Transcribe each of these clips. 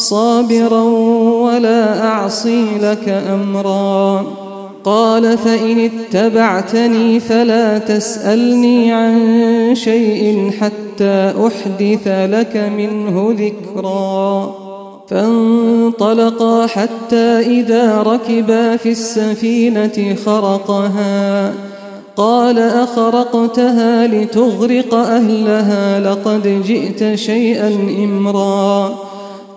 صابرا ولا أعصي لك أمرا. قال فإن اتبعتني فلا تسألني عن شيء حتى أحدث لك منه ذكرا. فانطلقا حتى إذا ركبا في السفينة خرقها. قال أخرقتها لتغرق أهلها لقد جئت شيئا إمرا.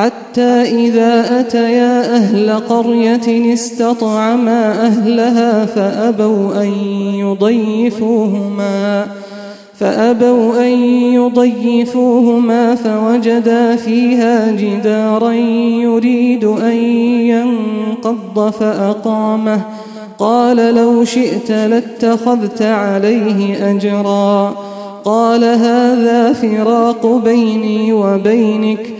حتى إذا أتيا أهل قرية استطعما أهلها فأبوا أن يضيفوهما فأبوا أن يضيفوهما فوجدا فيها جدارا يريد أن ينقض فأقامه. قال لو شئت لاتخذت عليه أجرا. قال هذا فراق بيني وبينك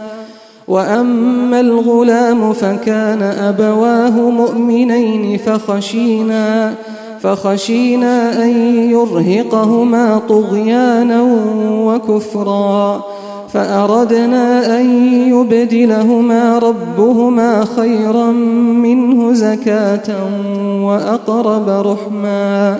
وأما الغلام فكان أبواه مؤمنين فخشينا فخشينا أن يرهقهما طغيانا وكفرا فأردنا أن يبدلهما ربهما خيرا منه زكاة وأقرب رحما.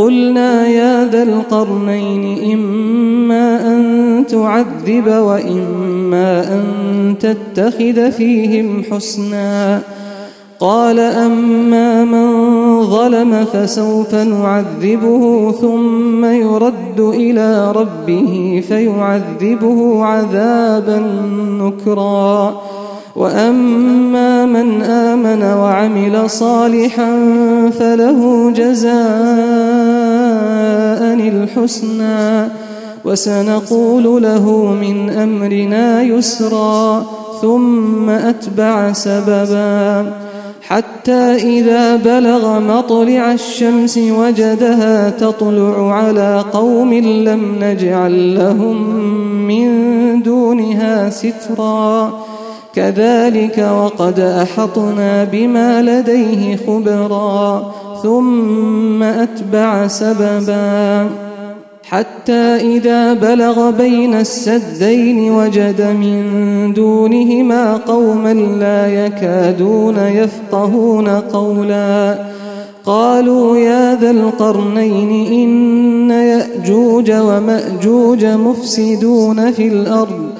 قلنا يا ذا القرنين إما أن تعذب وإما أن تتخذ فيهم حسنا. قال أما من ظلم فسوف نعذبه ثم يرد إلى ربه فيعذبه عذابا نكرا. وأما من آمن وعمل صالحا فله جزاء الحسنى وسنقول له من أمرنا يسرا ثم أتبع سببا حتى إذا بلغ مطلع الشمس وجدها تطلع على قوم لم نجعل لهم من دونها سترا كذلك وقد أحطنا بما لديه خبرا ثم أتبع سببا. حتى إذا بلغ بين السدين وجد من دونهما قوما لا يكادون يفقهون قولا. قالوا يا ذا القرنين إن يأجوج ومأجوج مفسدون في الأرض.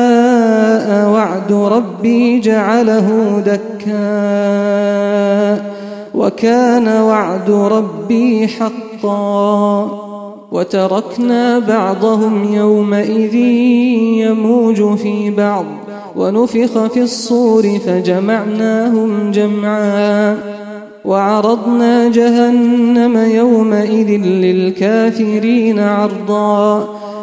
وعد ربي جعله دكا وكان وعد ربي حقا وتركنا بعضهم يومئذ يموج في بعض ونفخ في الصور فجمعناهم جمعا وعرضنا جهنم يومئذ للكافرين عرضا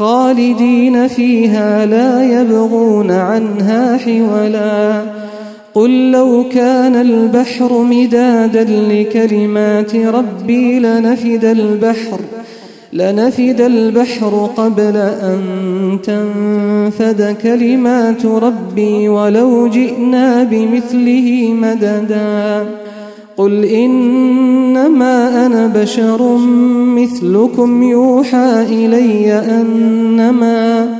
خالدين فيها لا يبغون عنها حولا. قل لو كان البحر مدادا لكلمات ربي لنفد البحر لنفد البحر قبل أن تنفد كلمات ربي ولو جئنا بمثله مددا. قل إنما أنا بشر مثلكم يوحى إلي أنما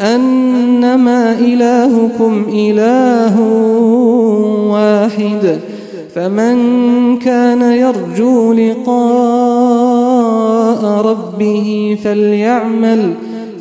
أنما إلهكم إله واحد فمن كان يرجو لقاء ربه فليعمل